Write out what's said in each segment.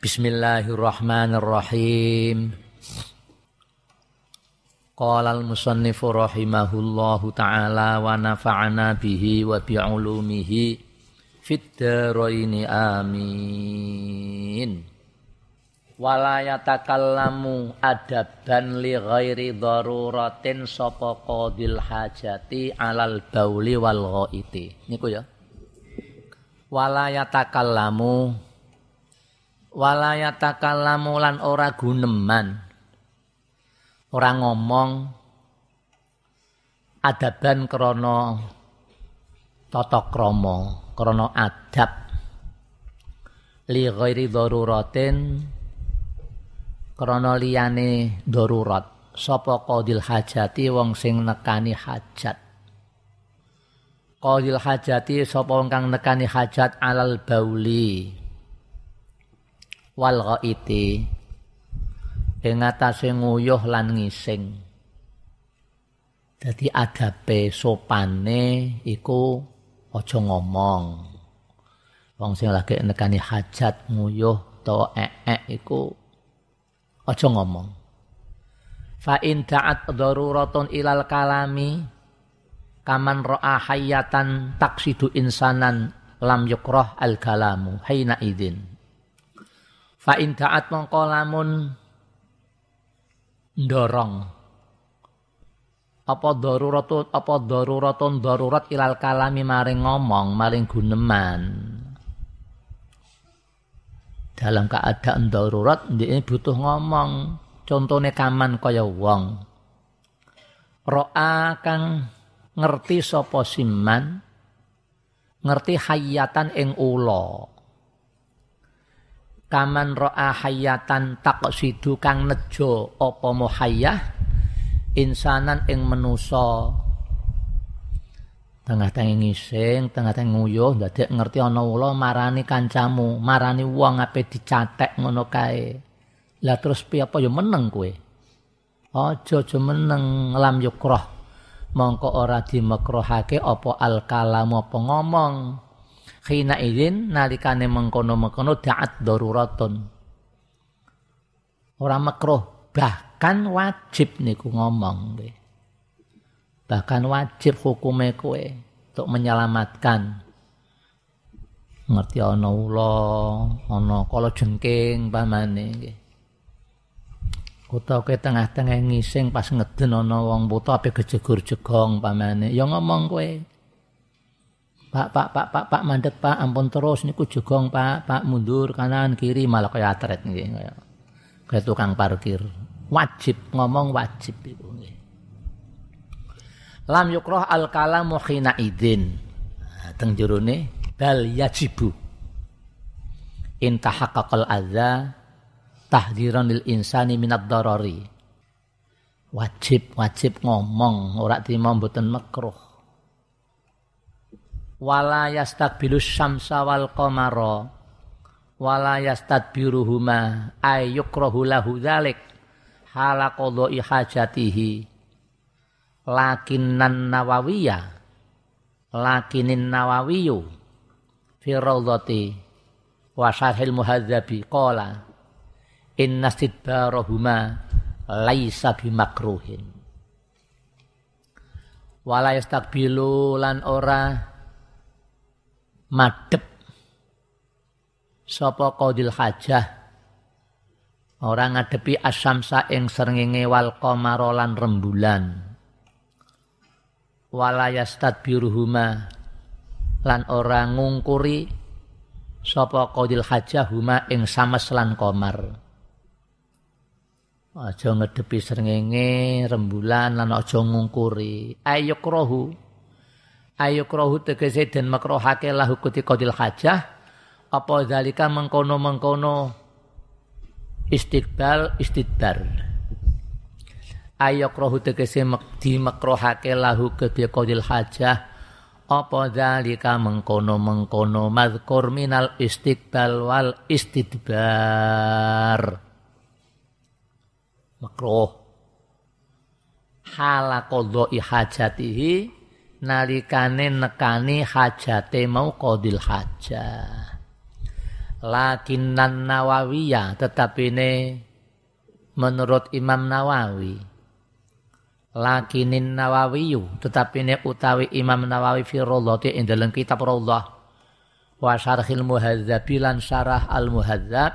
Bismillahirrahmanirrahim. Qala al-musannifu rahimahullahu ta'ala wa nafa'ana bihi wa bi'ulumihi fid dharaini amin. Wala yatakallamu adaban li ghairi daruratin sapa qadil hajati alal bauli wal ghaiti. Niku ya. Wala yatakallamu walayatakallamu lan ora guneman. Ora ngomong. Adaban krana tata krama krana adab. Li ghairi daruratin krana liyane darurat. Sapa qadil hajati wong sing nekani hajat? Qadil hajati sapa wong kang nekani hajat alal bauli wal ghaiti. Ing atase nguyuh lan ngising. Dadi adabe sopane iku aja ngomong. Wong sing lagi nekani hajat nguyuh utawa ek-ek iku aja ngomong. Fa in da'at daruratun ilal kalami kaman ra'a hayatan taksidu insanan lam yukrah al kalamu haina idin Fa in da'at mongko lamun ndorong. Apa daruratun apa daruratun darurat ilal kalami maring ngomong maring guneman. Dalam keadaan darurat ini butuh ngomong. Contohnya kaman kaya wong. Ro'a kang ngerti sapa siman ngerti hayatan ing ula kaman ro'a hayatan taqsidu kang nejo apa muhayyah insanan ing menusa. Tengah-tengah ngising tengah-tengah nguyuh ndadek ngerti ana ula marani kancamu marani wong ape dicatek ngono kae. Lah terus piye apa? Ya meneng kowe. Aja aja meneng. Lam yukrah mongko ora dimekrohake apa al kalam apa ngomong khina idin nalikane mengkono-mengkono da'at daruratun. Ora makruh, bahkan wajib niku ngomong deh. Bahkan wajib hukume kowe untuk menyelamatkan. Ngerti ana ula, ana kala jengking pamane nggih. Utawa tengah-tengah ngising pas ngeden ana wong buta ape gejegur jegong pamane, ya ngomong kowe. Pak, pak, pak, pak, pak, mandek pak, ampun terus niku jogong pak, pak mundur kanan kiri malah kayak atret nih, kayak, kayak tukang parkir. Wajib ngomong wajib itu. Lam yukroh al kalamu khina idin. Nah, teng jurune bal yajibu. Intahaqqaqal adza tahdiran lil insani minad darari. Wajib, wajib ngomong, ora terima mboten makruh wala yastaqbilu syamsa wal qamara. Wala yastadbiruhuma ay yukrahu lahu dzalik hala qadai hajatihi. Lakinan nawawiya lakinin nawawiyu fi rawdati wa syarhil muhadzabi qala inna stidbarahuma laisa bimakruhin. Wala yastaqbilu lan ora madep sapa qadil hajah? Ora ngadepi asamsa ing srengenge wal qamara lan rembulan. Yastadbiruhuma lan ora ngungkuri sapa qadil hajah huma ing sames lan qamar. Aja ngedepi srengenge rembulan lan aja ngungkuri. Ayyukrahu ayo krohu tegese dan makrohake lahu kuti kodil hajah. Apa zalika mengkono mengkono istiqbal istidbar. Ayo krohu tegese di makrohake lahu kuti kodil hajah. Apa zalika mengkono mengkono madkur minal istiqbal wal istidbar. Makroh. Hala kodoi hajatihi nalikane nekani hajate mau qadil hajah. Lakinan nawawiyah tetapi ini menurut Imam Nawawi. Lakinin nawawiyu tetapi ini utawi Imam Nawawi fi rawdhati ing dalam kitab rawdhah wa syarhil muhadzab lan syarah al muhadzab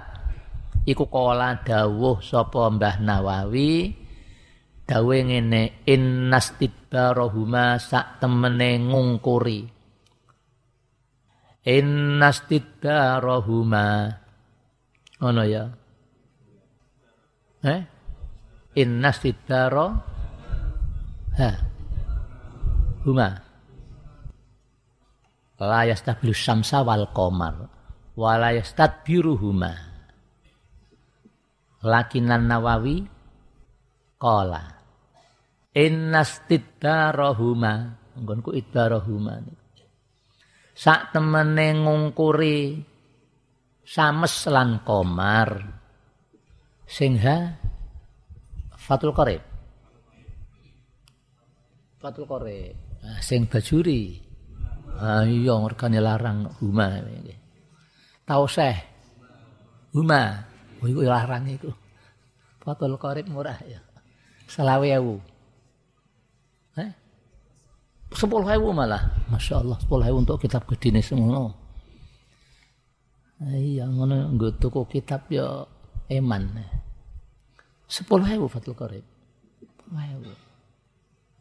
iku kala dawuh Mbah Nawawi dawuh ngene innastidbarahuma sak temene ngungkuri. Innastidbarahuma ngono ya. Eh? Innastidbara ha. Huma. La yastablu syamsa wal qamar wa la lakinan nawawi qala innastidbarahuma nggonku idbarahuma sak temene ngungkuri sames lan komar singha fatul qarib. Fatul qarib. Nah, sing bajuri. Ah iya larang huma. Tau seh. Huma. Oh iku larang iku. Fatul qarib murah ya. Selawe ewu sepuluh ribu malah. Masya Allah sepuluh ribu untuk kitab gede semua iya ngono nggo tuku kitab ya eman. Sepuluh ribu Fatul Qorib sepuluh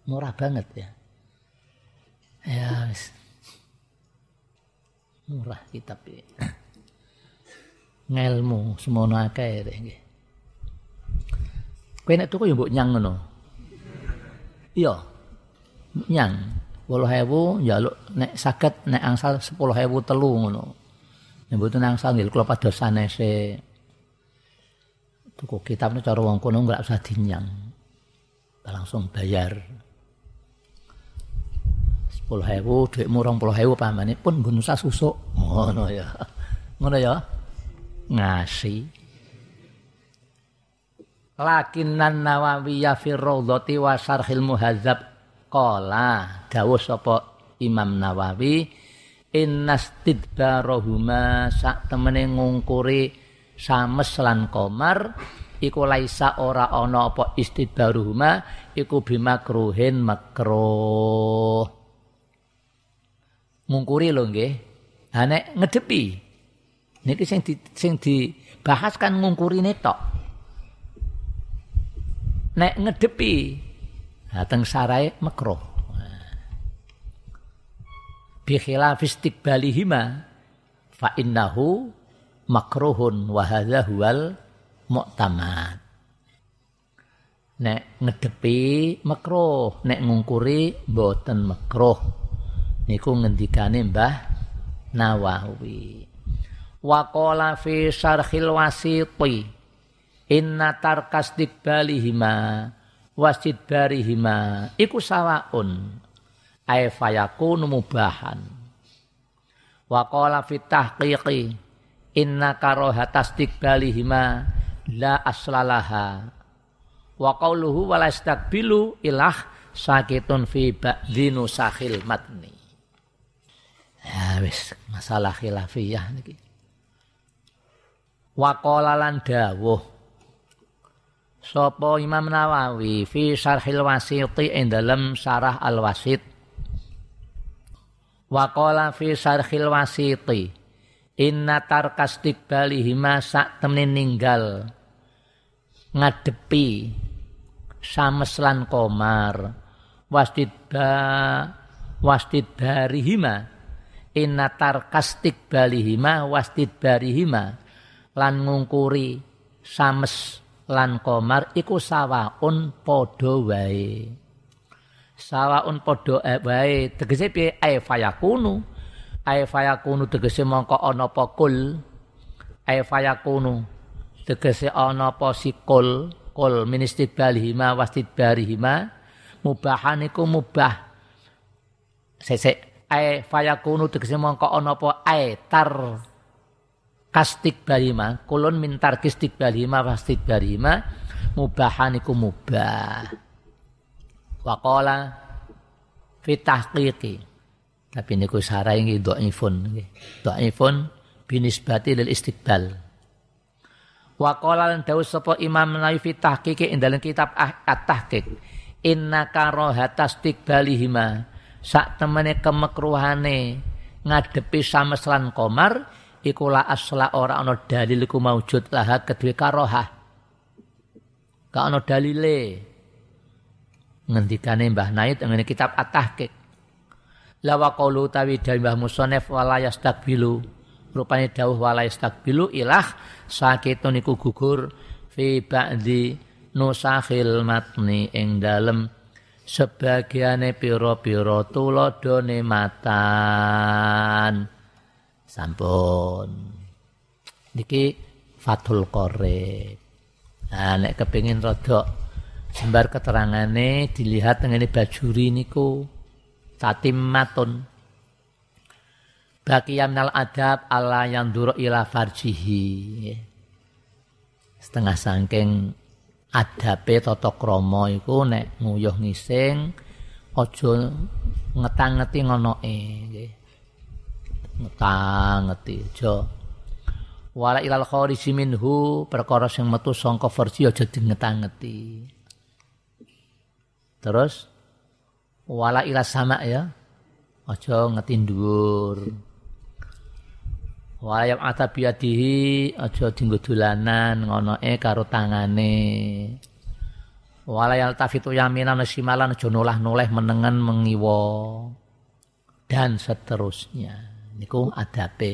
murah banget ya. Ya murah kitab ya. Ngelmu semono akeh nggih. Kowe nek tuku ya mbok nyang ngono. Iya nyang Puluh hewu jaluk nek sakit nek angsal sepuluh hewu telu ngono. Nyebutun angsal nggih kula padha sanese. Tuku kitab cara wong kono enggak usah dinyang. Langsung bayar. Sepuluh hewu, duit murong puluh hewu pamane pun gun usah susuk. Ngono ya. Ngono ya. Ngasih. Lakinan nawawi ya fi rawdhati wa syarhil Qala dawuh sapa Imam Nawawi innastidbarahuma sak temene ngungkuri sames lan komar iku laisa ora ana apa istidbaruhuma iku bimakruhin makruh. Ngungkuri lho nggih. Ha nek ngedepi niki sing di, sing dibahas kan ngungkurine tok. Nek ngedepi Hateng sarai makruh. Bi khilaf istiqbalihima fa innahu makruhun wa hadza huwal. Nek ngedepi makruh, nek ngungkuri boten makruh. Niku ngendikane Mbah Nawawi. Wa qala fi syarhil wasiti inna tarkastikbalihima wasid barihima iku sawaun. Ay fayakunu mubahan. Wa qala fi tahqiqi inna karahata istiqbalihima la aslalaha. Wa qawluhu wa ilah sakitun fi ba'dinu sakhil matni. Ya wis masalah khilafiyah niki. Wa qala lan dawuh Sopo Imam Nawawi fi Syarhil Wasiti ing dalam Syarah Al Wasit. Wa qala fi Syarhil Wasiti inna tarkastik balihima sak temen ninggal ngadepi sames lan komar wasdidba wasdidbarihima inna tarkastik balihima wasdidbarihima lan ngungkuri sames lan komar iku sawaun padha wae. Sawaun padha wae tegese piye ae fayakunu. Ae fayakunu tegese mongko ana apa kul. Ae fayakunu tegese ana apa sikul kul ministid balihima wastid barihima mubahan iku mubah. Sesek ae fayakunu tegese mongko ana apa ae tar kastik barima kulun mintar kistik barima pastik barima mubahan iku mubah. Waqala fi tahqiqi. Tapi niku sarai nggih dhaifun nggih. Dhaifun binisbati lil istiqbal. Wa qala Imam Nawawi fi tahqiq ing kitab ah, at-tahqiq inna karahata istiqbalihima sak temene kemekruhane ngadepi sameslan komar iku la asla ora ana dalil iku maujud laha kedue karohah. Gak ana dalile. Ngendikane Mbah Naid ngene kitab at-tahqiq. Lawa qaulu tawi dawuh Mbah Musonef wala yastakbilu. Rupane dawuh wala yastakbilu ilah sakitun iku gugur fi ba'di nusakhil matni ing dalem sebagiane pira-pira tuladhane matan sampun niki Fathul Qorib nah nek kepengin rada jembar keterangane dilihat ngene bajuri niku tatimmatun Baqiyam nal adab ala yang duro ila farjihi. Setengah sangking adabe tata krama iku nek nguyuh ngising aja ngetang-ngeti ngonoke nggih. Ngetang-ngeti aja. Wala ilal khariji minhu perkara sing metu sangka farji aja dingetang-ngeti. Terus wala ila sama ya. Aja ngeti dhuwur. Wayam atabiadihi aja dinggo dolanan ngonoe karo tangane. Walayal tafitu yaminan simalan aja nolah-noleh menengan mengiwo dan seterusnya. Niku adabe.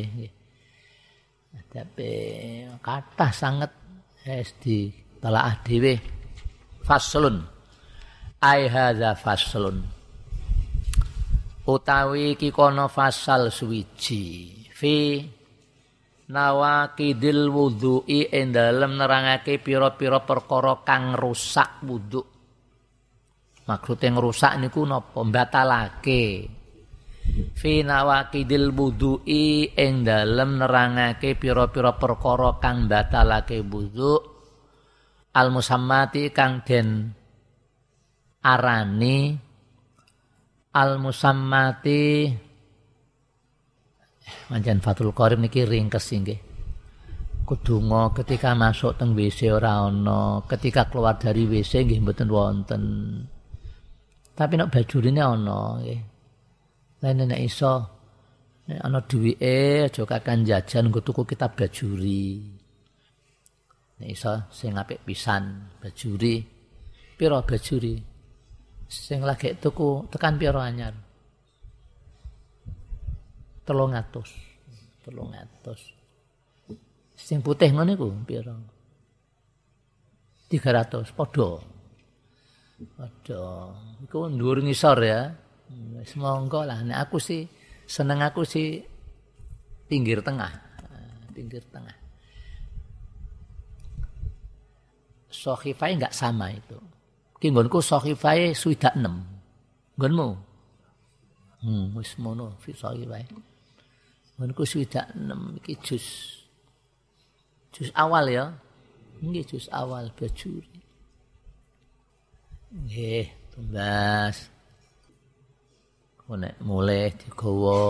Adabe kata sangat es di telaah dhewe. Faslun. Ai hadza faslun. Utawi iki kono fasal suwiji. Fi nawakidil wudhu'i ing dalem nerangake pira-pira perkara kang rusak wudhu. Maksude ngrusak niku napa? Batalake. Fi nawakidil wudhu'i ing dalem nerangake pira-pira perkara kang batalake wudhu. Al musammati kang den arani al musammati Manjan Fatul Qorib niki ringkes nggih. Kudungo ketika masuk teng WC ora ana, ketika keluar dari WC nggih mboten wonten. Tapi nek bajurine ana nggih. Lah nek iso nek ana duwike aja kakan jajan nggo tuku kitab bajuri. Nek iso sing apik pisan bajuri. Piro bajuri? Sing lagi tuku tekan piro anyar? telung atus telung atus sing putih ngono iku pira 300 padha padha iku dhuwur ngisor ya wis monggo lah nek aku sih seneng aku sih pinggir tengah pinggir tengah Sohifai enggak sama itu. Kinggonku sohifai sudah enam. Gonmu? Hmm, wis mono fi sohifai. Menku swidak 6 iki jus. Jus awal ya. Nggih jus awal bajuri. Nggih, tumbas. Nek mulai digawa,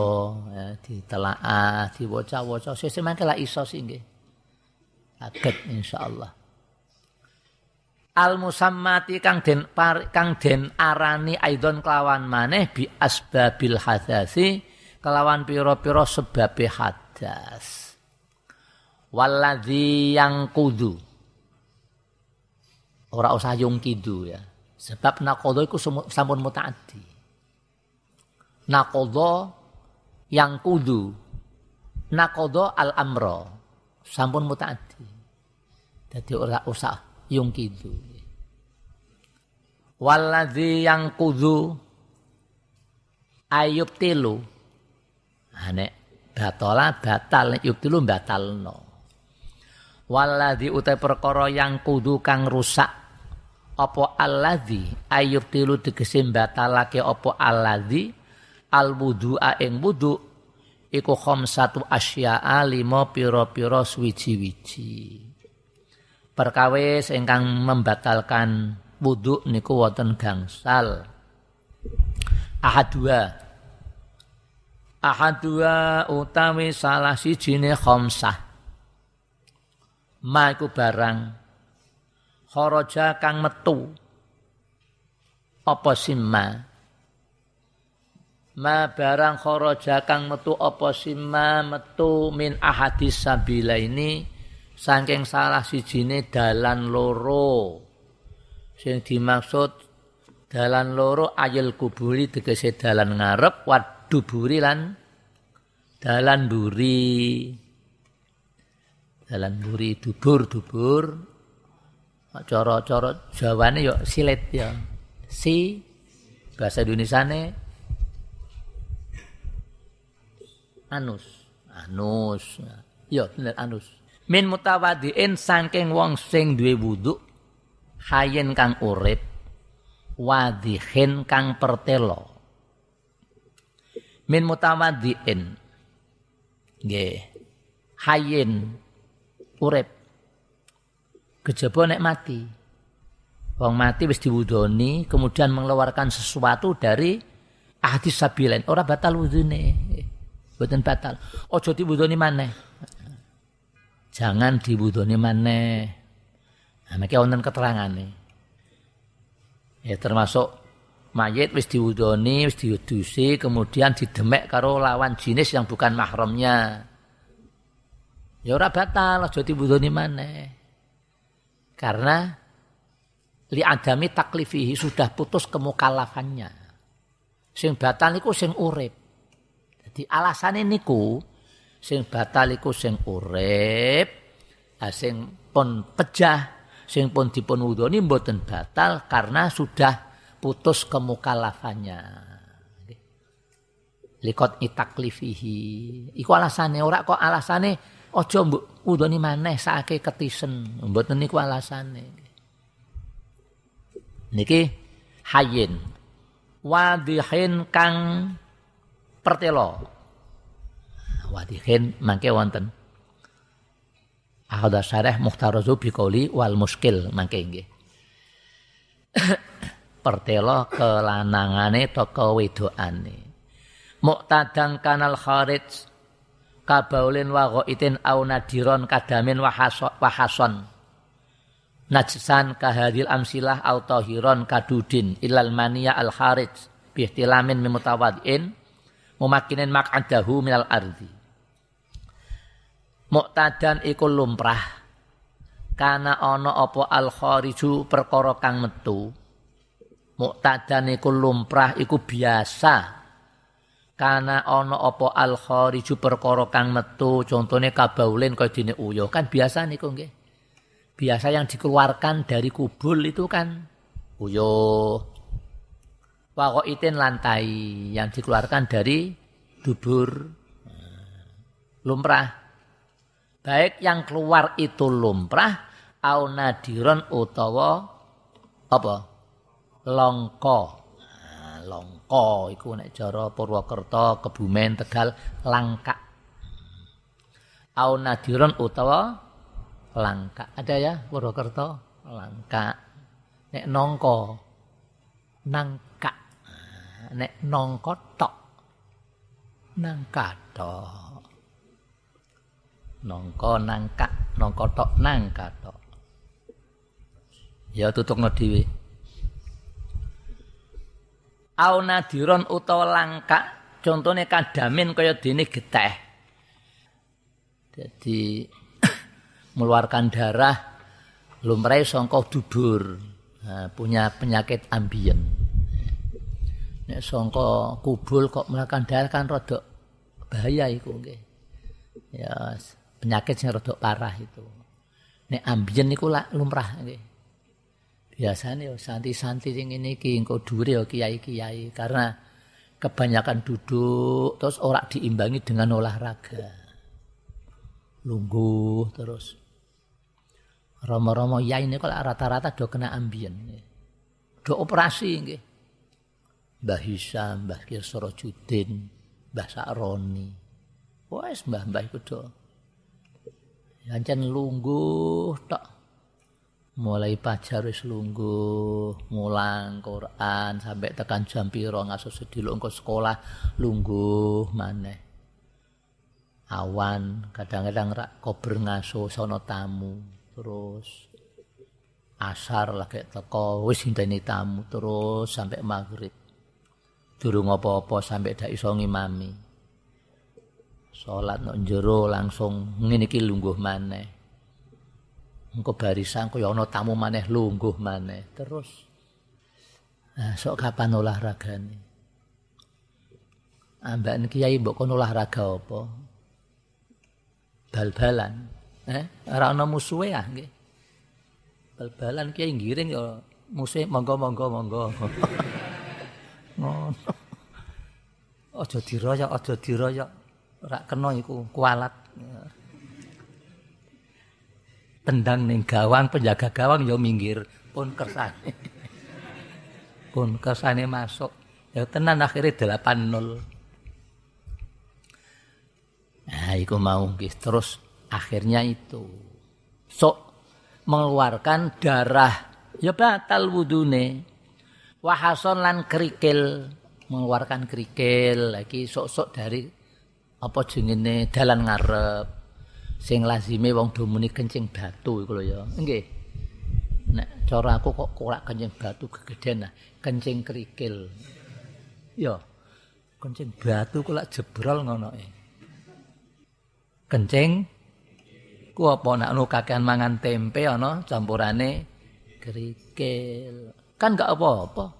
ya, ditelaah, diwaca-waca, sesuk mangke lak iso sih nggih. Saged insyaallah. Al musammati kang den par, kang den arani aidon kelawan maneh bi asbabil hadasi kelawan piro-piro sebab hadas. Waladhi yang kudu. Ora usah yung kidu ya. Sebab nakodo itu sampun mutaati. Nakodo yang kudu. Nakodo al amro. Sampun mutaati. Jadi ora usah yung kidu. Waladhi yang kudu ayub tilu nek batola batal yubtilu batalno waladhi utai perkara yang kudu kang rusak apa alladzi ayubtilu tegese batalake apa alladzi al wudu'a ing wudu iku khamsatu asya'a lima pira-pira suwiji-wiji perkawis ingkang membatalkan wudu niku wonten gangsal. Ahadua. Ahadua utawi salah sijine khamsah. Ma iku barang kharaja kang metu. Apa simma ma barang kharaja kang metu apa metu min ahadis sabila ini saking salah sijine dalan loro. Sing dimaksud dalan loro ayel kuburi tegese dalan ngarep wad duburi lan dalan buri. Dalan buri dubur dubur. Cara-cara Jawane yo silet ya. Si bahasa Indonesia anus. Anus. Yo bener anus. Min mutawadiin saking wong sing duwe wudu hayen kang urip wadihin kang pertelo. Min mutawaddiin nggih hayin urip. Kejaba nek mati. Wong mati wis diwudoni kemudian mengeluarkan sesuatu dari hadis sabilen ora batal wudune mboten batal aja diwudoni maneh jangan diwudoni maneh nah meke wonten keterangane ya termasuk mayit wis diwudoni, wis diudusi, kemudian didemek karo lawan jenis yang bukan mahramnya. Ya ora batal aja diwudoni maneh. Karena li adami taklifihi sudah putus kemukalafannya. Sing batal niku sing urip. Jadi alasane niku sing batal iku sing urip, sing pun pejah, sing pun dipun wudoni mboten batal karena sudah putus kemukalafannya. Likot itaklifihi. Iku alasane ora kok alasane aja mbok udoni maneh sake ketisen. Mboten niku alasane. Niki hayin. Wadihin kang pertelo. Wadihin mangke wonten. Ahada syarah muhtarazu biqauli wal muskil mangke nggih. pertelo kelanangane to kewedokane muktadang kanal kharij kabaulin wa ghaitin au nadiron kadamin wa hason najsan kahadil amsilah au tahiron kadudin ilal mania al kharij bihtilamin mimutawadin mumakinin mak'adahu minal ardi muktadan iku lumrah kana ana apa al khariju perkara kang metu Muktadan iku lumrah iku biasa. Karena ono opo al khariju perkara kang metu, contohnya kabaulin kaya dene uyuh kan biasa niku nggih. Biasa yang dikeluarkan dari kubul itu kan uyuh. Itin lantai yang dikeluarkan dari dubur lumrah. Baik yang keluar itu lumrah au nadiron utawa apa? longko. Nah, longko iku nek cara Purwokerto, Kebumen, Tegal langka. Au nadiron utawa langka. Ada ya Purwokerto? Langka. Nek nongko nangka. Nek nongko tok nangka tok. Nongko nangka, nongko tok nangka tok. Ya tutuk dhewe au nadiron utawa langka contohnya kadamin kaya dene geteh jadi mengeluarkan darah lumrahe sangka dubur nah, punya penyakit ambien nek sangka kubul kok melakukan darah kan rada bahaya iku nggih ya penyakit sing rada parah itu nek ambien niku lumrah nggih biasanya ya santi-santi sing ini ki engko dhuwure ya kiai-kiai karena kebanyakan duduk terus ora diimbangi dengan olahraga. Lungguh terus. Romo-romo ya ini kalau rata-rata do kena ambien. Do operasi nggih. Mbah Hisam, Mbah Kisrojudin, Mbah Sakroni. Wes mbah-mbah iku do. Yancen lungguh tok mulai pajar wis lungguh mulang Quran sampai tekan jam piro ngaso sediluk engko sekolah lungguh maneh awan kadang-kadang rak kober ngaso sono tamu terus asar lagi teko wis nginteni tamu terus sampai maghrib durung apa-apa sampai dak iso ngimami. Salat nang jero langsung ngene iki lungguh maneh. Engko barisan kaya ana tamu maneh lungguh maneh terus. Nah, sok kapan olahragane? Ambak kiai mbok kono olahraga apa? Bal-balan. Eh ora ana musuhe ah nggih. Bal-balan kiai ngiring ya musuh monggo monggo monggo ngono aja diroyok aja diroyok. Ora kena iku kualat. Tendang ning gawang penjaga gawang ya minggir. Pun kersane. Pun kersane masuk. Ya tenan akhirnya 8-0 nah itu mau terus akhirnya itu. Sok mengeluarkan darah. Ya batal wudune wahason lan kerikil mengeluarkan kerikil lagi sok-sok dari apa jengine dalan ngarep sing lazime wong do muni kencing batu iku lho ya. Nggih. Nek cara aku kok ora kencing batu gegeden nah, kencing kerikil. Ya. Kencing batu kok lak jebrol ngono e. Kencing ku apa nak kakean mangan tempe ana campurane kerikil. Kan enggak apa-apa.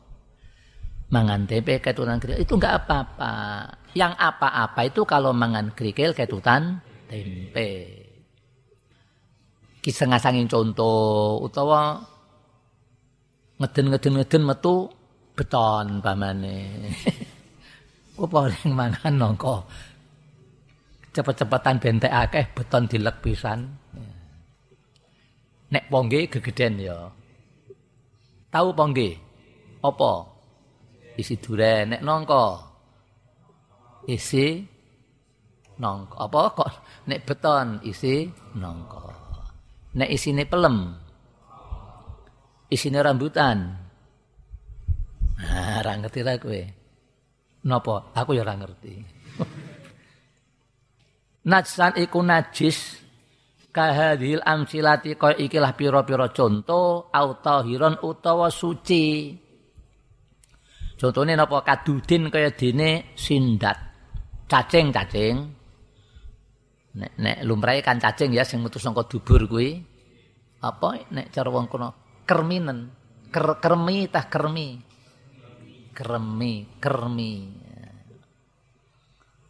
Mangan tempe ketutan kerikil itu enggak apa-apa. Yang apa-apa itu kalau mangan kerikil ketutan tempe. Ki sanging contoh utawa ngeden-ngeden-ngeden metu beton pamane. Ku paling mangan nangka cepet-cepetan bentek akeh beton dilek pisan. Nek pongge gegeden ya. Tahu pongge? Apa? Isi duren nek nangka. Isi nangka. Apa kok nek beton isi nangka. Nek isine pelem. Isine rambutan. Nah, ora ngerti ra kowe. Napa? Aku ya ngerti. Najsan iku najis kahadil amsilati kaya ikilah pira-pira conto autahiron utawa suci. Contone napa? Kadudin kaya dene sindat. Cacing-cacing. Nek nek lumrahe kan cacing ya sing metu saka dubur kuwi. Apa? Nek cara wong kono kerminen. Ker, kermi tah kermi. Kermi kermi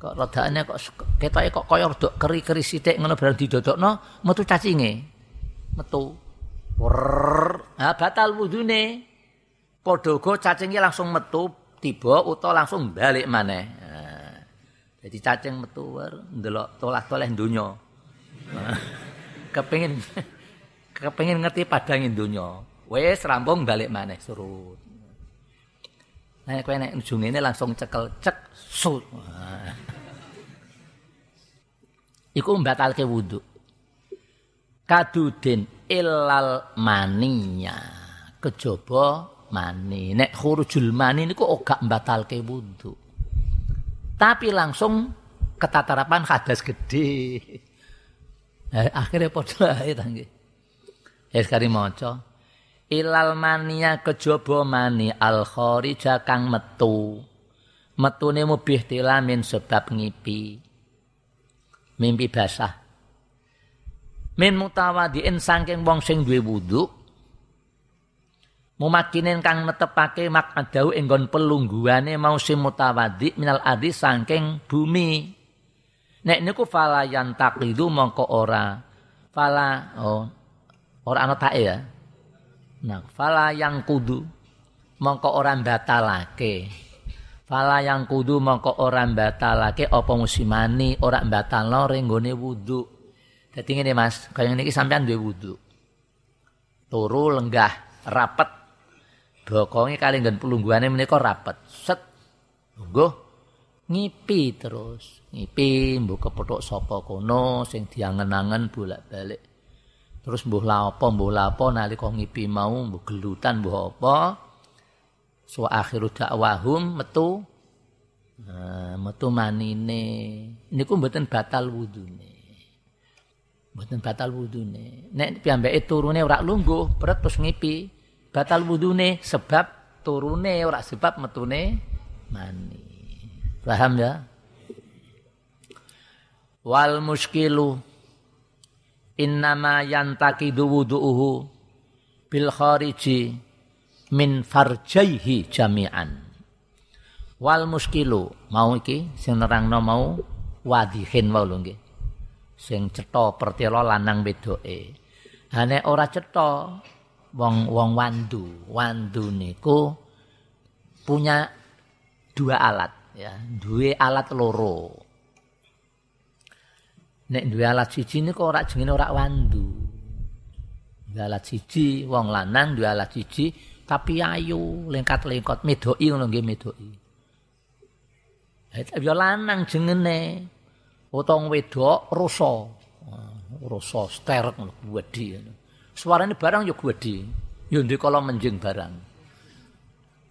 kok rodane kok ketoke kok kaya rada keri-keri sithik ngono barang didodokno metu cacinge metu ha batal wudune padha go cacinge langsung metu tiba utawa langsung balik maneh Jadi cacing metu ndelok tolah-toleh donya. kepengin kepengin ngerti padangin donya. Wis rampung balik maneh surut. Nah, kowe nek ujung ini langsung cekel cek sut. Iku mbatalke wudu. Kadudin ilal maninya. Kejaba mani. Nek khurujul mani niku ora mbatalke wudu. tapi langsung ketatarapan hadas gede. Eh, akhirnya padha ae ta nggih. Ya sekali maca. Ilal mania kejaba mani al kharija kang metu. Metune mubih tilamin sebab ngipi. Mimpi basah. Min mutawadiin saking wong sing duwe wudu mumakinin kang netepake mak adau enggon pelungguane mau si mutawadi minal adi sangking bumi nek niku fala yang takidu mongko ora fala oh ora ana ya nah fala yang kudu mongko ora batalake fala yang kudu mongko ora batalake apa musimani ora batalno renggone wudu dadi ngene Mas kaya niki sampean duwe wudu turu lenggah rapet bokonge kali nggen pelungguane menika rapet. Set. Lungguh ngipi terus. Ngipi mbok kepethuk sapa kono sing diangen-angen bolak-balik. Terus mbuh la apa mbuh la apa nalika ngipi mau mbuh gelutan mbuh apa. Su akhiru dakwahum metu Nah, metu manine niku mboten batal wudune. Mboten batal wudune. Nek piyambake turune ora lungguh, berat terus ngipi, batal wudune sebab turune ora sebab metune mani. Paham ya? Wal muskilu innama yantakidu wudu'uhu bil khariji min farjaihi jami'an. Wal muskilu mau iki? Sing nerangno mau wadihin wae lho nggih. Sing cetha pertela lanang wedoke hane ora cetha wong wong wandu. Wandu niku punya dua alat ya. Duwe alat loro nek duwe alat siji niku ora jenenge ora wandu duwe alat siji wong lanang duwe alat siji tapi ayu lengkat-lengkot medoki ngono nggih medoki Ya lanang jengene utang wedok rusa. Rusa sterek ngono gedhi. Suarane barang ya gedhi. Ya ndekala menjing barang.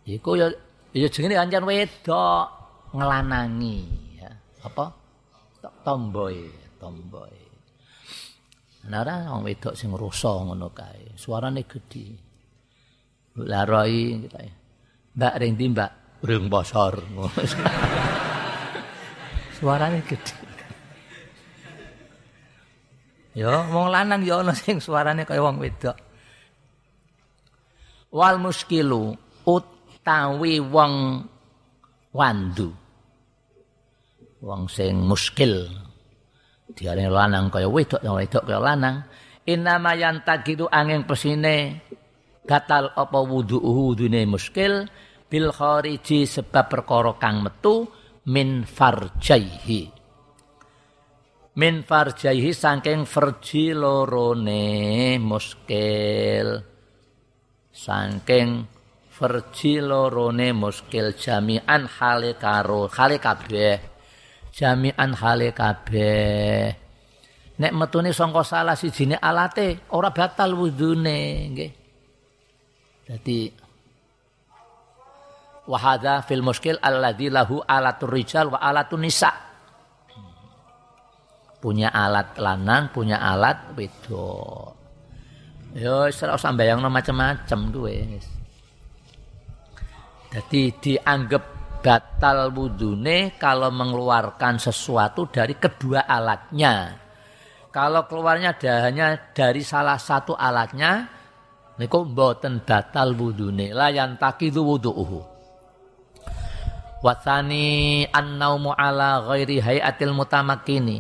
Iku ya ya jengene ancan wedok ngelanangi ya. Apa? Tomboy, tomboy. Ana ora wong wedok sing rusa ngono kae. Suarane gedhi. Lah roi Mbak ring Mbak ring pasar. suarane gede. Ya, wong lanang ya ana sing suarane kaya wong wedok. Wal muskilu utawi wong wandu. Wong sing muskil. Diarani lanang kaya wedok, ya wedok kaya lanang. Innama yantakidu angin pesine gatal apa wudu'uhu dune muskil bil khariji sebab perkara kang metu min farjaihi. Min farjaihi saking farji lorone muskil. Saking farji lorone muskil jami'an hale karo hale jami'an hale kabeh. Nek metune sangka salah sijine alate ora batal wudune nggih. Dadi wahada fil muskil alladzi lahu alatur rijal wa alatun nisa. Punya alat lanang punya alat wedok. Yo ora usah bayangno macam-macam kuwi jadi dianggap batal wudune kalau mengeluarkan sesuatu dari kedua alatnya kalau keluarnya hanya dari salah satu alatnya niku mboten batal wudune la yantakidu wudu'uhu Wasani an-naumu ala ghairi hayatil mutamakkini.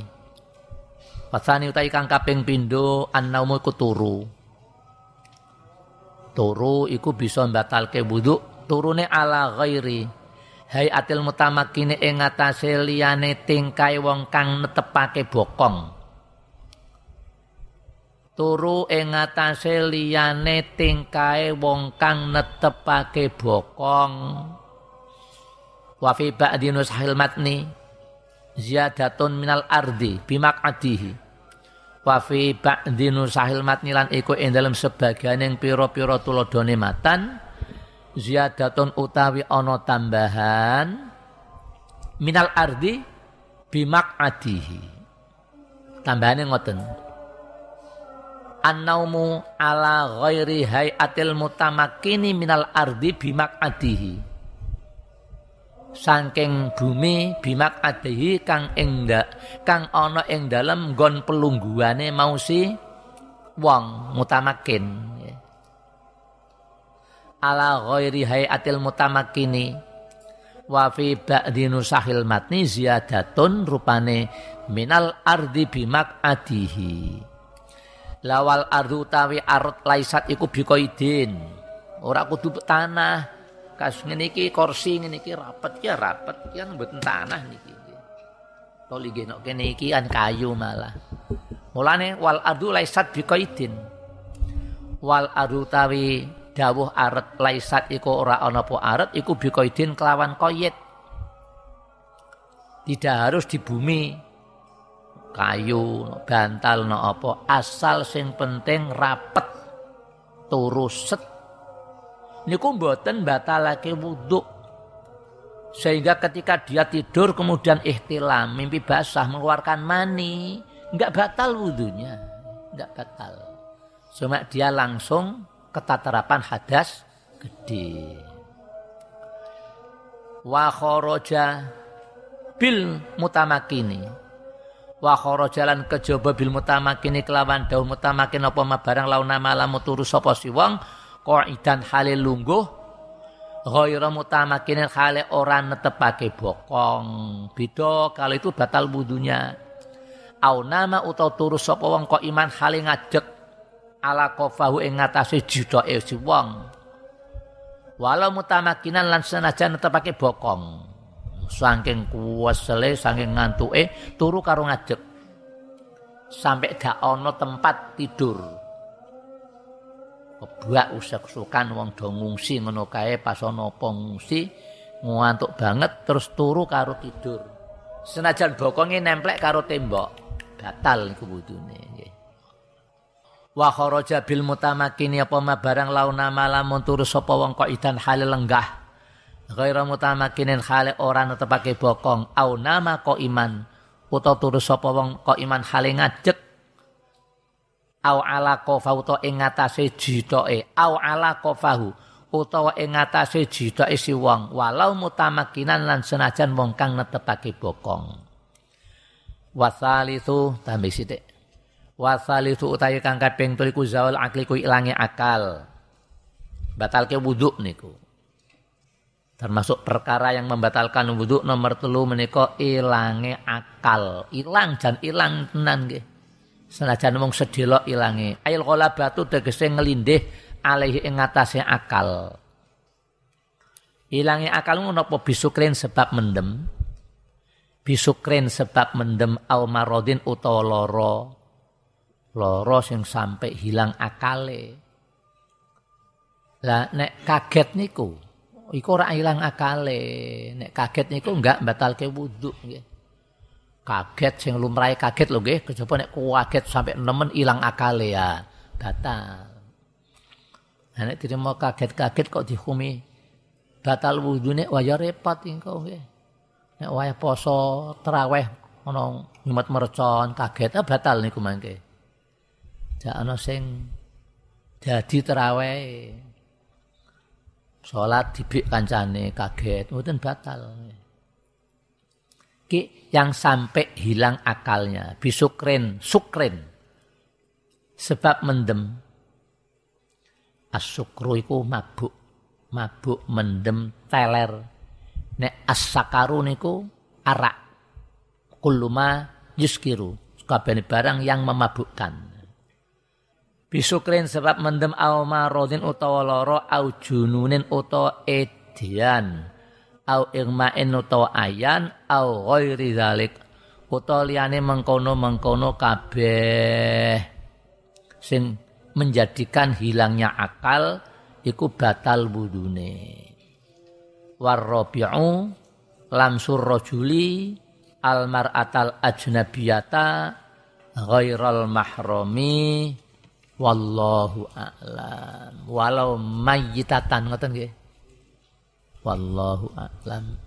Wasani utai kang kaping pindho an-naumu iku turu. Turu iku bisa mbatalke wudu turune ala ghairi hayatil mutamakkini ing ngatasé liyane tingkai wong kang netepake bokong. Turu ing ngatasé liyane tingkae wong kang netepake bokong. Wa fi ba'di nushil matni ziyadatun minal ardi bimak'adihi. Wa fi ba'di nusahil matni lan iku ing dalem sebagian yang pira-pira tuladhane matan ziyadatun utawi ana tambahan minal ardi bimak'adihi tambahane ngoten. Annaumu ala ghairi hayatil mutamakkini minal ardi bimak'adihi saking bumi bimak adehi kang ing kang ana ing dalem nggon pelungguane mau si wong mutamakin ala ghairi hayatil mutamakini wa fi ba'di nusahil matni ziyadatun rupane minal ardi bimak adihi lawal ardu tawi arut laisat iku bikoidin ora kudu tanah kasus ngene iki kursi ngene iki rapet ya rapet ya mboten tanah niki. To ligeno kene iki an kayu malah. Mulane wal ardu laisat biqaidin. Wal ardu tawi dawuh aret laisat iku ora ana apa aret iku biqaidin kelawan koyet. Tidak harus di bumi. kayu, bantal, no apa, asal sing penting rapet turu set. Niku mboten batalake wudhu. Sehingga ketika dia tidur kemudian ihtilam, mimpi basah mengeluarkan mani, enggak batal wudhunya, enggak batal. Cuma dia langsung ketatarapan hadas gede. Wa kharaja bil mutamakini. Wa kharajalan kejaba bil mutamakini kelawan daun mutamakin apa barang launa malam turu sapa si wong qaidan hale lungguh ghaira mutamakin hale ora netepake bokong. Beda kalau itu batal wudunya. Au nama turu sapa wong kok iman hale ngajek ala qafahu ing ngatasé judoke si wong. Walau mutamakinan lan senajan netepake bokong. Saking kuwesele saking ngantuke turu karo ngajek. Sampai gak ono tempat tidur. Kebak usek sukan wong do ngungsi ngono kae pas ana ngungsi ngantuk banget terus turu karo tidur. Senajan bokonge nemplek karo tembok. Batal iku wa kharaja bil mutamakini apa barang launa malam turu sapa wong kok idan halil lenggah. Ghaira mutamakinin khale ora netepake bokong. Au nama ko iman. Utawa turu sapa wong ko iman hale ngajek. Au ala qafahu to ing ngatasé jitoke. Au ala qafahu utawa ing ngatasé jitoke si wong. Walau mutamakinan lan senajan wong kang netepake bokong. Wasalisu tambah sithik wasalisu utawi kang kaping 3 iku zawal akli ku ilange akal. Batalke wudu niku. Termasuk perkara yang membatalkan wudhu nomor telu menika ilange akal. Ilang jan ilang tenan nggih. Senajan mung sedelo ilange ail batu tegese ngelindih alaihi ing akal. Ilange akal napa? Bisukrin sebab mendem. Bisukrin sebab mendem au marodin utawa loro loro sing sampai hilang akale lah nek kaget niku iku ora ilang akale. Nek kaget niku enggak batalke wudu nggih. Kaget sing lumrahe kaget lho nggih, kejaba nek kaget sampai nemen ilang akale ya batal. Nah, nek dirimo kaget-kaget kok dihukumi batal wudune waya repot engko nggih. Nek waya poso traweh ana nyemet mercon kaget ah batal niku mangke. Jak ana sing jadi terawih Sholat dibik kancane kaget, mboten batal. Ki yang sampai hilang akalnya, bisukren, sukren. Sebab mendem. Asukru iku mabuk. Mabuk mendem teler. Nek as-sakaru niku arak. Kuluma yuskiru. Kabeh barang yang memabukkan bisukrin sebab mendem au marodin utawa loro au jununin utawa edian. Au irmain utawa ayan au ghairi zalik utawa liyane mengkono-mengkono kabeh. Sing menjadikan hilangnya akal iku batal wudune. Warrabi'u lamsur rajuli al mar'atal ajnabiyata ghairal mahrami Wallahu a'lam. Walau mayyitatan ngoten nggih. Wallahu a'lam.